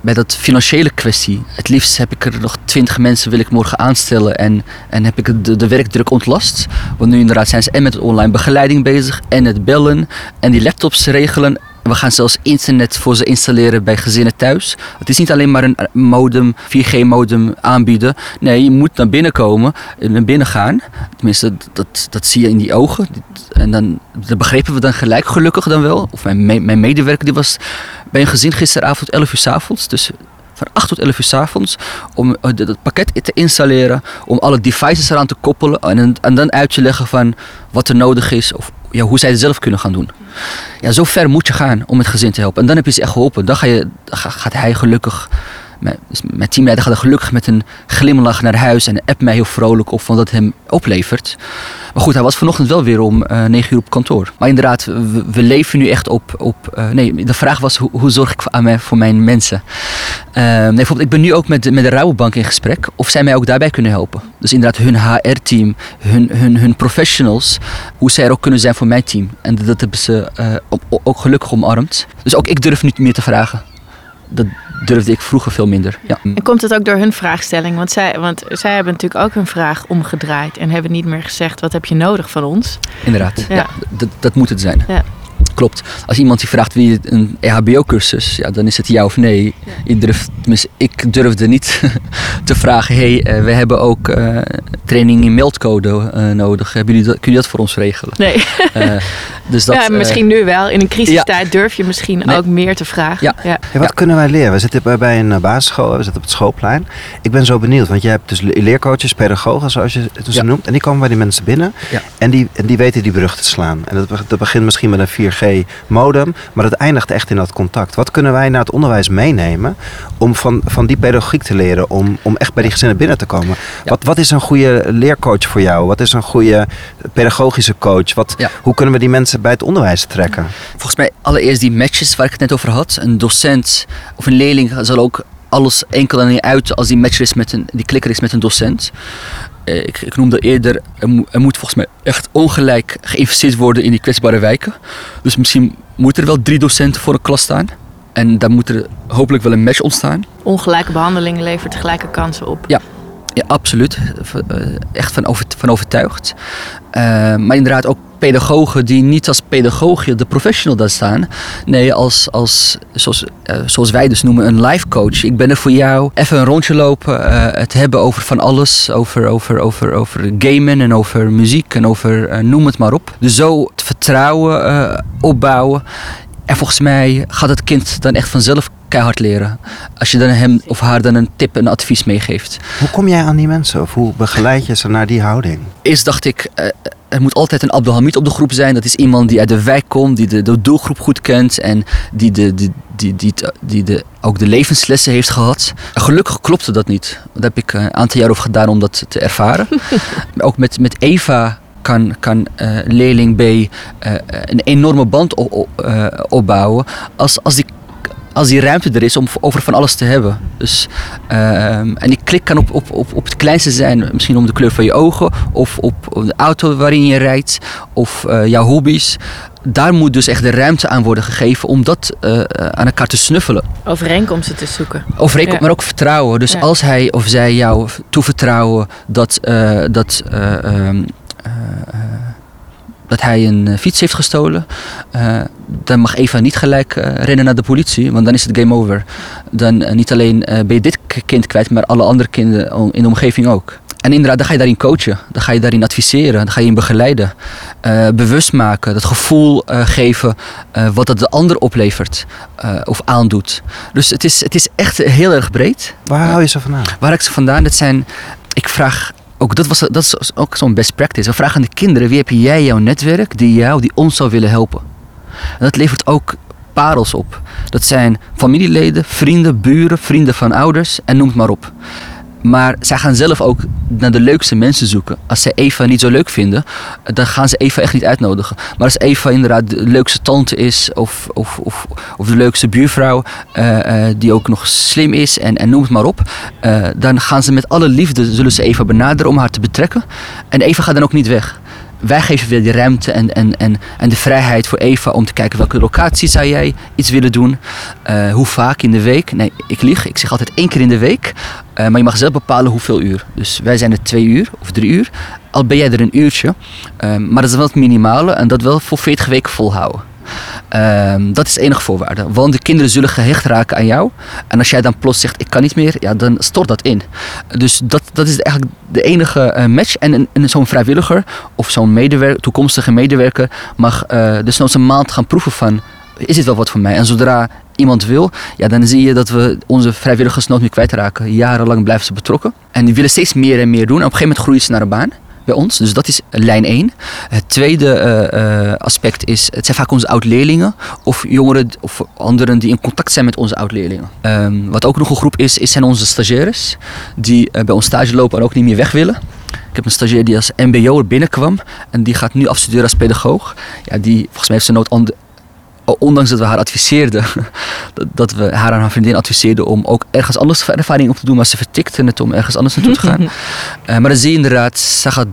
S2: bij dat financiële kwestie. Het liefst heb ik er nog twintig mensen wil ik morgen aanstellen en, en heb ik de, de werkdruk ontlast. Want nu inderdaad zijn ze en met online begeleiding bezig en het bellen en die laptops regelen. We gaan zelfs internet voor ze installeren bij gezinnen thuis. Het is niet alleen maar een modem, 4G-modem aanbieden. Nee, je moet naar binnen komen en naar binnen gaan. Tenminste, dat, dat zie je in die ogen. En dan, dat begrepen we dan gelijk, gelukkig dan wel. Of mijn, mijn medewerker die was bij een gezin gisteravond 11 uur s avonds. Dus van 8 tot 11 uur s avonds om eh, dat pakket te installeren, om alle devices eraan te koppelen en, en dan uit te leggen van wat er nodig is of ja, hoe zij het zelf kunnen gaan doen. Ja, zo ver moet je gaan om het gezin te helpen. En dan heb je ze echt geholpen. Dan ga je, gaat hij gelukkig mijn, dus mijn teamleider gaat er gelukkig met een glimlach naar huis en app mij heel vrolijk op van wat hem oplevert. Maar goed, hij was vanochtend wel weer om eh, 9 uur op kantoor. Maar inderdaad, we, leven nu echt op. op uh, nee, de vraag was hoe, hoe zorg ik aan mij, voor mijn mensen? Uh, nee, bijvoorbeeld, ik ben nu ook met, met de Rabobank in gesprek of zij mij ook daarbij kunnen helpen. Dus inderdaad, hun HR-team, hun, hun, hun professionals, hoe zij er ook kunnen zijn voor mijn team. En dat hebben ze ook gelukkig omarmd. Dus ook ik durf niet meer te vragen. Dat, durfde ik vroeger veel minder. Ja.
S3: En komt het ook door hun vraagstelling? Want zij, want zij hebben natuurlijk ook hun vraag omgedraaid en hebben niet meer gezegd: wat heb je nodig van ons?
S2: Inderdaad, ja. dat, dat moet het zijn. Ja. Klopt. Als iemand die vraagt wie een EHBO-cursus, ja, dan is het ja of nee. Ik, durf, ik durfde niet [LAUGHS] te vragen: hey, uh, we hebben ook uh, training in meldcode uh, nodig. Hebben jullie dat, kun je dat voor ons regelen?
S3: Nee. dus [LAUGHS] dat, ja, misschien nu wel. In een crisistijd durf je misschien ook meer te vragen.
S1: Ja. ja. wat kunnen wij leren? We zitten bij een basisschool, we zitten op het schoolplein. Ik ben zo benieuwd, want je hebt dus leercoaches, pedagogen, zoals je het dus noemt. En die komen bij die mensen binnen en, die, en die weten die brug te slaan. En dat, dat begint misschien met een 4G modem Maar het eindigt echt in dat contact. Wat kunnen wij naar het onderwijs meenemen om van, van die pedagogiek te leren, om, om echt bij die gezinnen binnen te komen? Wat, wat is een goede leercoach voor jou? Wat is een goede pedagogische coach? Wat, Hoe kunnen we die mensen bij het onderwijs trekken?
S2: Volgens mij allereerst die matches waar ik het net over had. Een docent of een leerling zal ook alles enkel en uit als die match is met een, die klikker is met een docent. Eh, ik, ik, noemde eerder, er, er, moet volgens mij echt ongelijk geïnvesteerd worden in die kwetsbare wijken. Dus misschien moeten er wel drie docenten voor een klas staan. En daar moet er hopelijk wel een match ontstaan.
S3: Ongelijke behandeling levert gelijke kansen op.
S2: Ja, ja absoluut. Eh, echt van, over, van overtuigd. Uh, maar inderdaad ook pedagogen die niet als pedagoog de professional daar staan. Nee, als, als zoals, uh, zoals wij dus noemen, een life coach. Ik ben er voor jou. Even een rondje lopen. Uh, het hebben over van alles. Over, over, over, over gamen en over muziek en over noem het maar op. Dus zo het vertrouwen opbouwen. En volgens mij gaat het kind dan echt vanzelf keihard leren. Als je dan hem of haar dan een tip, een advies meegeeft.
S1: Hoe kom jij aan die mensen? Of hoe begeleid je ze naar die houding?
S2: Eerst dacht ik, uh, er moet altijd een Abdelhamid op de groep zijn. Dat is iemand die uit de wijk komt, die de, de doelgroep goed kent en die, de, die, die, die, die de, ook de levenslessen heeft gehad. Gelukkig klopte dat niet. Daar heb ik een aantal jaar over gedaan om dat te ervaren. [LAUGHS] ook met, met Eva kan, kan uh, leerling B uh, een enorme band op, uh, opbouwen als, als die als die ruimte er is om over van alles te hebben. Dus, ehm, en die klik kan op, op, op, op het kleinste zijn, misschien om de kleur van je ogen, of op, de auto waarin je rijdt, of jouw hobby's. Daar moet dus echt de ruimte aan worden gegeven om dat uh, aan elkaar te snuffelen.
S3: Overeenkomsten te zoeken.
S2: Overeenkomsten, maar ook vertrouwen. Dus als hij of zij jou toevertrouwen dat, uh, dat uh, dat hij een eh, fiets heeft gestolen, uh, dan mag Eva niet gelijk uh, rennen naar de politie, want dan is het game over. Dan uh, niet alleen ben je dit kind kwijt, maar alle andere kinderen in de omgeving ook. En inderdaad, dan ga je daarin coachen, dan ga je daarin adviseren, dan ga je in begeleiden, bewust maken, dat gevoel geven wat het de ander oplevert of aandoet. Dus het is, het is echt heel erg breed.
S1: Waar hou je ze vandaan?
S2: Waar ik ze vandaan? Dat zijn, ik vraag ook dat, was, dat is ook zo'n best practice. We vragen de kinderen, wie heb jij jouw netwerk die jou, die ons zou willen helpen? En dat levert ook parels op. Dat zijn familieleden, vrienden, buren, vrienden van ouders en noem het maar op. Maar zij gaan zelf ook naar de leukste mensen zoeken. Als zij Eva niet zo leuk vinden, dan gaan ze Eva echt niet uitnodigen. Maar als Eva inderdaad de leukste tante is, of, of, of, of de leukste buurvrouw, uh, uh, die ook nog slim is en, en noem het maar op, uh, dan gaan ze met alle liefde zullen ze Eva benaderen om haar te betrekken. En Eva gaat dan ook niet weg wij geven weer de ruimte en, en, en, en de vrijheid voor Eva om te kijken welke locatie zou jij iets willen doen. Uh, hoe vaak in de week? Nee, ik lieg. Ik zeg altijd één keer in de week. Uh, maar je mag zelf bepalen hoeveel uur. Dus wij zijn er twee uur of drie uur. Al ben jij er een uurtje. Uh, maar dat is wel het minimale en dat wel voor 40 weken volhouden. Um, dat is de enige voorwaarde. Want de kinderen zullen gehecht raken aan jou. En als jij dan plots zegt, ik kan niet meer, ja, dan stort dat in. Dus dat, dat is eigenlijk de enige uh, match. En, en zo'n vrijwilliger of zo'n toekomstige medewerker mag uh, dus nog een maand gaan proeven van, is dit wel wat voor mij? En zodra iemand wil, ja, dan zie je dat we onze vrijwilligers nooit meer kwijtraken. Jarenlang blijven ze betrokken. En die willen steeds meer en meer doen. En op een gegeven moment groeien ze naar een baan bij ons. Dus dat is lijn 1. Het tweede eh, eh, aspect is, het zijn vaak onze oud-leerlingen of jongeren of anderen die in contact zijn met onze oud-leerlingen. Ehm, wat ook nog een groep is, is zijn onze stagiaires die eh, bij ons stage lopen en ook niet meer weg willen. Ik heb een stagiair die als mbo'er binnenkwam en die gaat nu afstuderen als pedagoog. Ja, die, volgens mij heeft ze nood ondanks dat we haar adviseerden, [LAUGHS] dat we haar aan haar vriendin adviseerden om ook ergens anders ervaring op te doen, maar ze vertikte het om ergens anders naartoe te gaan. uh, [LAUGHS] maar dan zie je inderdaad, ze gaat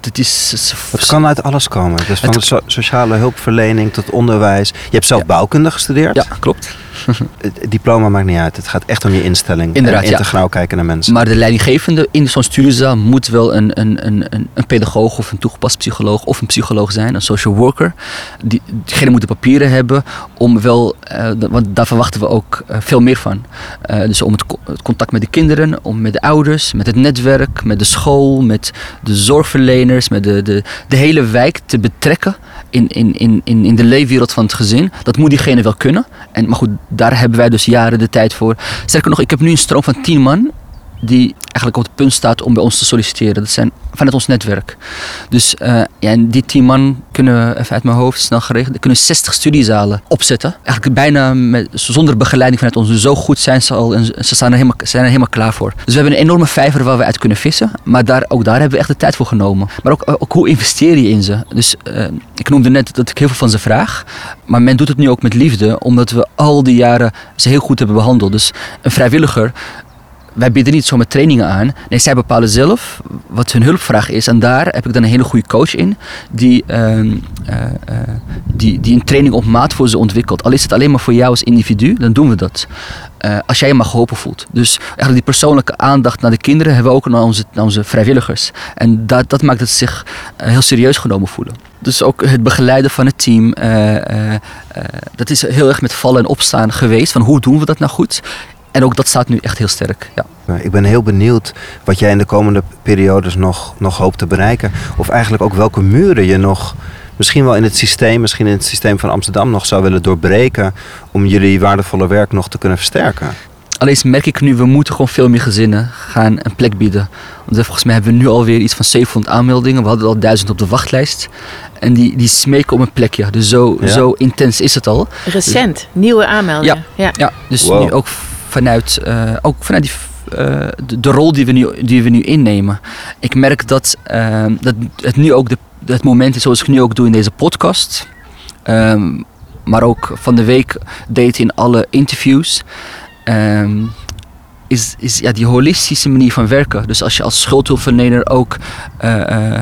S2: het, is,
S1: het kan uit alles komen. Dus van het, sociale hulpverlening tot onderwijs. Je hebt zelf bouwkunde gestudeerd.
S2: Ja, klopt. [LAUGHS]
S1: het diploma maakt niet uit. Het gaat echt om je instelling.
S2: Inderdaad,
S1: en integraal kijken naar mensen.
S2: Maar de leidinggevende in zo'n studiezaal moet wel een, een, een, een, pedagoog of een toegepast psycholoog of een psycholoog zijn, een social worker. Die, diegene moet de papieren hebben om wel, uh, want daar verwachten we ook uh, veel meer van. Uh, dus om het, het, contact met de kinderen, om met de ouders, met het netwerk, met de school, met de zorgverleners, met de, de, de hele wijk te betrekken in, in, in, in de leefwereld van het gezin. Dat moet diegene wel kunnen. En, maar goed, daar hebben wij dus jaren de tijd voor. Sterker nog, ik heb nu een stroom van tien man die eigenlijk op het punt staat om bij ons te solliciteren. Dat zijn vanuit ons netwerk. Dus uh, ja, en die tien man kunnen, even uit mijn hoofd snel geregeld, kunnen 60 studiezalen opzetten. Eigenlijk bijna met, zonder begeleiding vanuit ons. Dus zo goed zijn ze al en ze staan er helemaal, zijn er helemaal klaar voor. Dus we hebben een enorme vijver waar we uit kunnen vissen. Maar daar, ook daar hebben we echt de tijd voor genomen. Maar ook, ook hoe investeer je in ze? Dus uh, ik noemde net dat ik heel veel van ze vraag. Maar men doet het nu ook met liefde, omdat we al die jaren ze heel goed hebben behandeld. Dus een vrijwilliger wij bieden niet zomaar trainingen aan. Nee, zij bepalen zelf wat hun hulpvraag is. En daar heb ik dan een hele goede coach in. Die, uh, uh, die, die een training op maat voor ze ontwikkelt. Al is het alleen maar voor jou als individu, dan doen we dat. Uh, als jij je maar geholpen voelt. Dus eigenlijk die persoonlijke aandacht naar de kinderen hebben we ook naar onze, naar onze vrijwilligers. En dat, dat maakt het zich heel serieus genomen voelen. Dus ook het begeleiden van het team. dat is heel erg met vallen en opstaan geweest. Van hoe doen we dat nou goed? En ook dat staat nu echt heel sterk. Ja.
S1: Ik ben heel benieuwd wat jij in de komende periodes nog, nog hoopt te bereiken. Of eigenlijk ook welke muren je nog misschien wel in het systeem, misschien in het systeem van Amsterdam nog zou willen doorbreken. Om jullie waardevolle werk nog te kunnen versterken.
S2: Alleen merk ik nu, we moeten gewoon veel meer gezinnen gaan een plek bieden. Want volgens mij hebben we nu alweer iets van 700 aanmeldingen. We hadden al 1000 op de wachtlijst. En die, die smeken om een plekje. Dus zo, zo intens is het al.
S3: Recent, nieuwe aanmeldingen.
S2: Ja, ja. ja dus nu ook vanuit, uh, ook vanuit die, uh, de, de, rol die we, nu, die we nu innemen. Ik merk dat, uh, dat het nu ook de, het moment is zoals ik nu ook doe in deze podcast. Um, maar ook van de week deed in alle interviews. Um, is, is ja, die holistische manier van werken. Dus als je als schuldhulpverlener ook uh,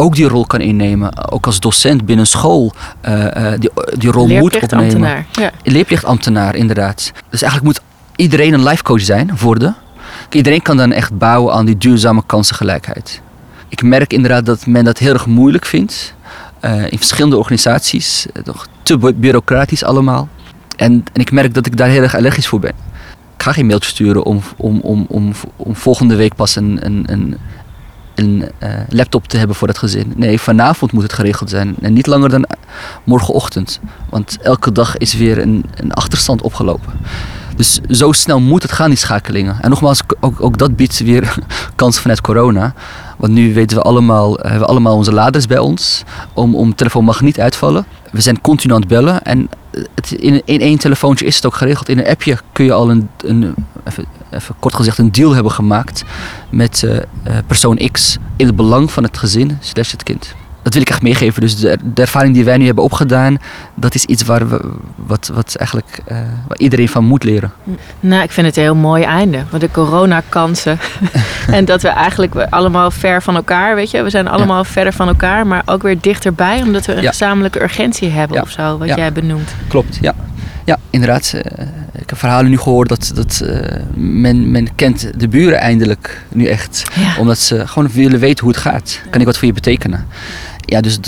S2: ook die rol kan innemen. Ook als docent binnen school uh, die, die rol moet opnemen. Ja. Leerplichtambtenaar, inderdaad. Dus eigenlijk moet iedereen een life coach zijn worden. Iedereen kan dan echt bouwen aan die duurzame kansengelijkheid. Ik merk inderdaad dat men dat heel erg moeilijk vindt. Uh, in verschillende organisaties. Toch te bureaucratisch allemaal. En, en ik merk dat ik daar heel erg allergisch voor ben. Ik ga geen mailtje sturen om, om, om, om, om volgende week pas een, een, een, een uh, laptop te hebben voor het gezin. Nee, vanavond moet het geregeld zijn. En niet langer dan morgenochtend. Want elke dag is weer een, een achterstand opgelopen. Dus zo snel moet het gaan, die schakelingen. En nogmaals, ook, ook dat biedt weer [LAUGHS] kansen vanuit corona. Want nu weten we allemaal, hebben we allemaal onze laders bij ons. Om, om telefoon mag niet uitvallen. We zijn continu aan het bellen. En het, in, in één telefoontje is het ook geregeld. In een appje kun je al een, een even, even kort gezegd, een deal hebben gemaakt met uh, persoon X. In het belang van het gezin slash het kind dat wil ik echt meegeven. Dus de, de, ervaring die wij nu hebben opgedaan, dat is iets waar, we, wat, wat eigenlijk, uh, waar iedereen van moet leren.
S3: Nou, ik vind het een heel mooi einde. Want de coronakansen. [LAUGHS] en dat we eigenlijk allemaal ver van elkaar, weet je. We zijn allemaal verder van elkaar, maar ook weer dichterbij. Omdat we een gezamenlijke urgentie hebben ja. of zo, wat jij benoemt.
S2: Klopt, ja. Ja, inderdaad. Uh, ik heb verhalen nu gehoord dat, dat uh, men, men kent de buren eindelijk nu echt. Omdat ze gewoon willen weten hoe het gaat. Kan ik wat voor je betekenen? Ja, dus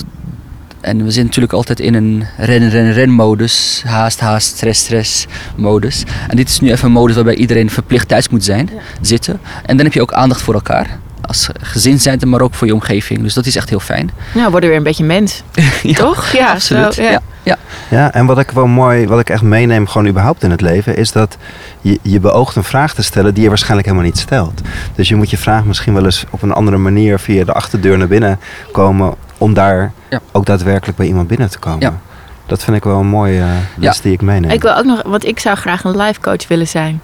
S2: en we zitten natuurlijk altijd in een ren, ren, ren modus. Haast, haast, stress, stress modus. En dit is nu even een modus waarbij iedereen verplicht thuis moet zijn, zitten. En dan heb je ook aandacht voor elkaar. als gezin zijn, maar ook voor je omgeving. Dus dat is echt heel fijn.
S3: Nou, worden weer een beetje mens. [LAUGHS] Toch?
S2: Ja, absoluut. Zo, ja. ja.
S1: Ja. en wat ik wel mooi, wat ik echt meeneem gewoon überhaupt in het leven, is dat je, je beoogt een vraag te stellen die je waarschijnlijk helemaal niet stelt. Dus je moet je vraag misschien wel eens op een andere manier via de achterdeur naar binnen komen om daar ook daadwerkelijk bij iemand binnen te komen. Dat vind ik wel een mooie les die ik meeneem.
S3: Ik wil ook nog, want ik zou graag een life coach willen zijn.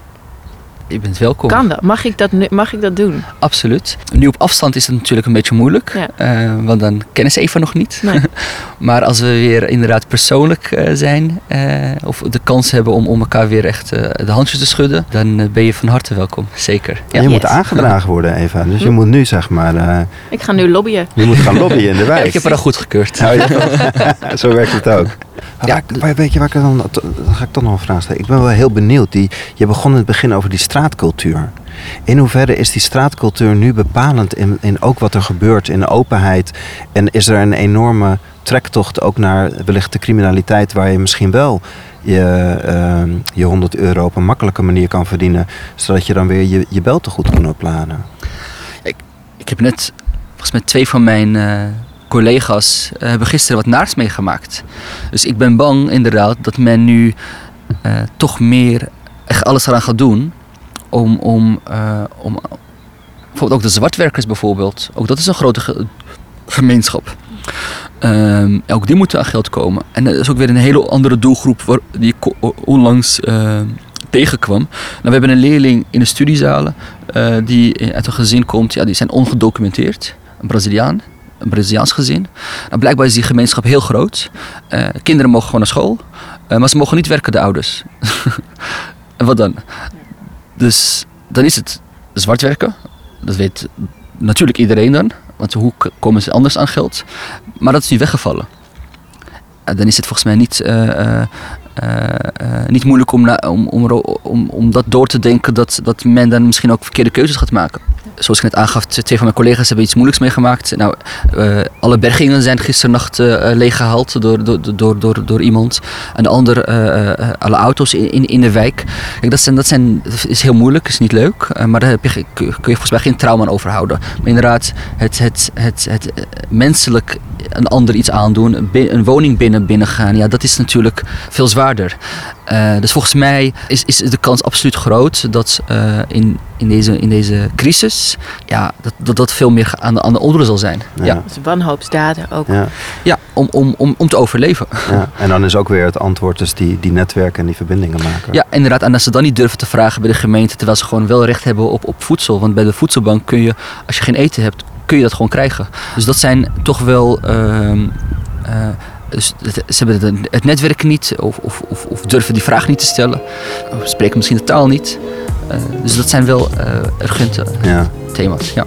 S2: Je bent welkom.
S3: Kan dat? Mag ik dat, mag ik dat doen?
S2: Absoluut. Nu op afstand is het natuurlijk een beetje moeilijk, uh, want dan kennen ze even nog niet. Nee. [LAUGHS] maar als we weer inderdaad persoonlijk uh, zijn, uh, of de kans hebben om, om elkaar weer echt de handjes te schudden, dan ben je van harte welkom. Zeker.
S1: Ja. Je moet aangedragen worden, Eva. Dus je hm? moet nu zeg maar.
S3: ik ga nu lobbyen.
S1: Je moet gaan lobbyen in de [LAUGHS] wijk.
S2: ik heb er al goed gekeurd.
S1: Oh, [LAUGHS] Zo werkt het ook. Ja, weet je waar ik dan, dan ga ik toch nog een vraag stellen. Ik ben wel heel benieuwd. Die, je begon in het begin over die straatcultuur. In hoeverre is die straatcultuur nu bepalend in, in ook wat er gebeurt in openheid? En is er een enorme trektocht ook naar wellicht de criminaliteit waar je misschien wel je, uh, je 100 euro op een makkelijke manier kan verdienen, zodat je dan weer je, je bel te goed kan opladen?
S2: Ik, ik heb net volgens mij twee van mijn uh, collega's uh, hebben gisteren wat naars meegemaakt. Dus ik ben bang inderdaad dat men nu uh, toch meer echt alles eraan gaat doen om, om, uh, om bijvoorbeeld ook de zwartwerkers bijvoorbeeld, ook dat is een grote ge gemeenschap. Um, ook die moeten aan geld komen. En dat is ook weer een hele andere doelgroep waar, die ik onlangs tegenkwam. Nou, we hebben een leerling in de studiezalen die uit een gezin komt, ja, die zijn ongedocumenteerd, een Braziliaan. Een Braziliaans gezin. Nou, blijkbaar is die gemeenschap heel groot. Uh, kinderen mogen gewoon naar school, maar ze mogen niet werken, de ouders. [LAUGHS] en wat dan? Dus dan is het zwart werken. Dat weet natuurlijk iedereen dan. Want hoe komen ze anders aan geld? Maar dat is nu weggevallen. En dan is het volgens mij niet, niet moeilijk om, om, om, om, om dat door te denken dat, dat men dan misschien ook verkeerde keuzes gaat maken zoals ik net aangaf, twee van mijn collega's hebben iets moeilijks meegemaakt. Nou, uh, alle bergingen zijn gisternacht uh, leeggehaald door, door, door, door, door iemand. En de ander, uh, alle auto's in, in, de wijk. Dat, zijn, dat, zijn, is heel moeilijk, is niet leuk. maar daar heb je, kun je volgens mij geen trauma aan overhouden. Maar inderdaad, het, het, het, het, menselijk een ander iets aandoen, een woning binnen, binnen gaan, ja, dat is natuurlijk veel zwaarder. Dus volgens mij is, is de kans absoluut groot dat in, in, deze, in deze crisis ja, dat, dat, dat veel meer aan de, aan de onderen zal zijn. Ja. ja.
S3: Dus wanhoopsdaden ook.
S2: Ja, ja om, om, om, om te overleven.
S1: Ja. En dan is ook weer het antwoord dus die, die netwerken en die verbindingen maken.
S2: Ja, inderdaad. En als ze dan niet durven te vragen bij de gemeente, terwijl ze gewoon wel recht hebben op, op voedsel. Want bij de voedselbank kun je, als je geen eten hebt, kun je dat gewoon krijgen. Dus dat zijn toch wel... Uh, dus ze hebben het netwerk niet of, of, of, of, durven die vraag niet te stellen. Of spreken misschien de taal niet. Uh, dus dat zijn wel uh, urgente ja. thema's. Ja.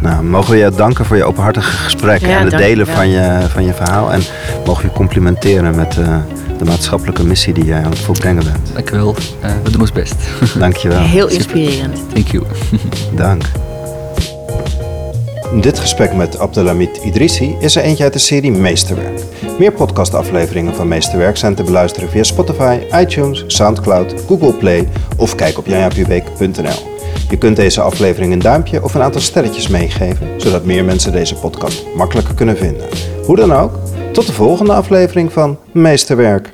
S1: Nou, mogen we je danken voor je openhartige gesprek en het delen van je, van je verhaal. En mogen we je complimenteren met uh, de maatschappelijke missie die jij aan het volbrengen bent.
S2: Dankjewel. we doen ons best.
S1: Dankjewel.
S3: Heel inspirerend.
S2: Thank you.
S1: Dank. Dit gesprek met Abdelhamid Idrissi is er eentje uit de serie Meesterwerk. Meer podcastafleveringen van Meesterwerk zijn te beluisteren via Spotify, iTunes, Soundcloud, Google Play of kijk op janjapubeek.nl. Je kunt deze aflevering een duimpje of een aantal sterretjes meegeven, zodat meer mensen deze podcast makkelijker kunnen vinden. Hoe dan ook, tot de volgende aflevering van Meesterwerk.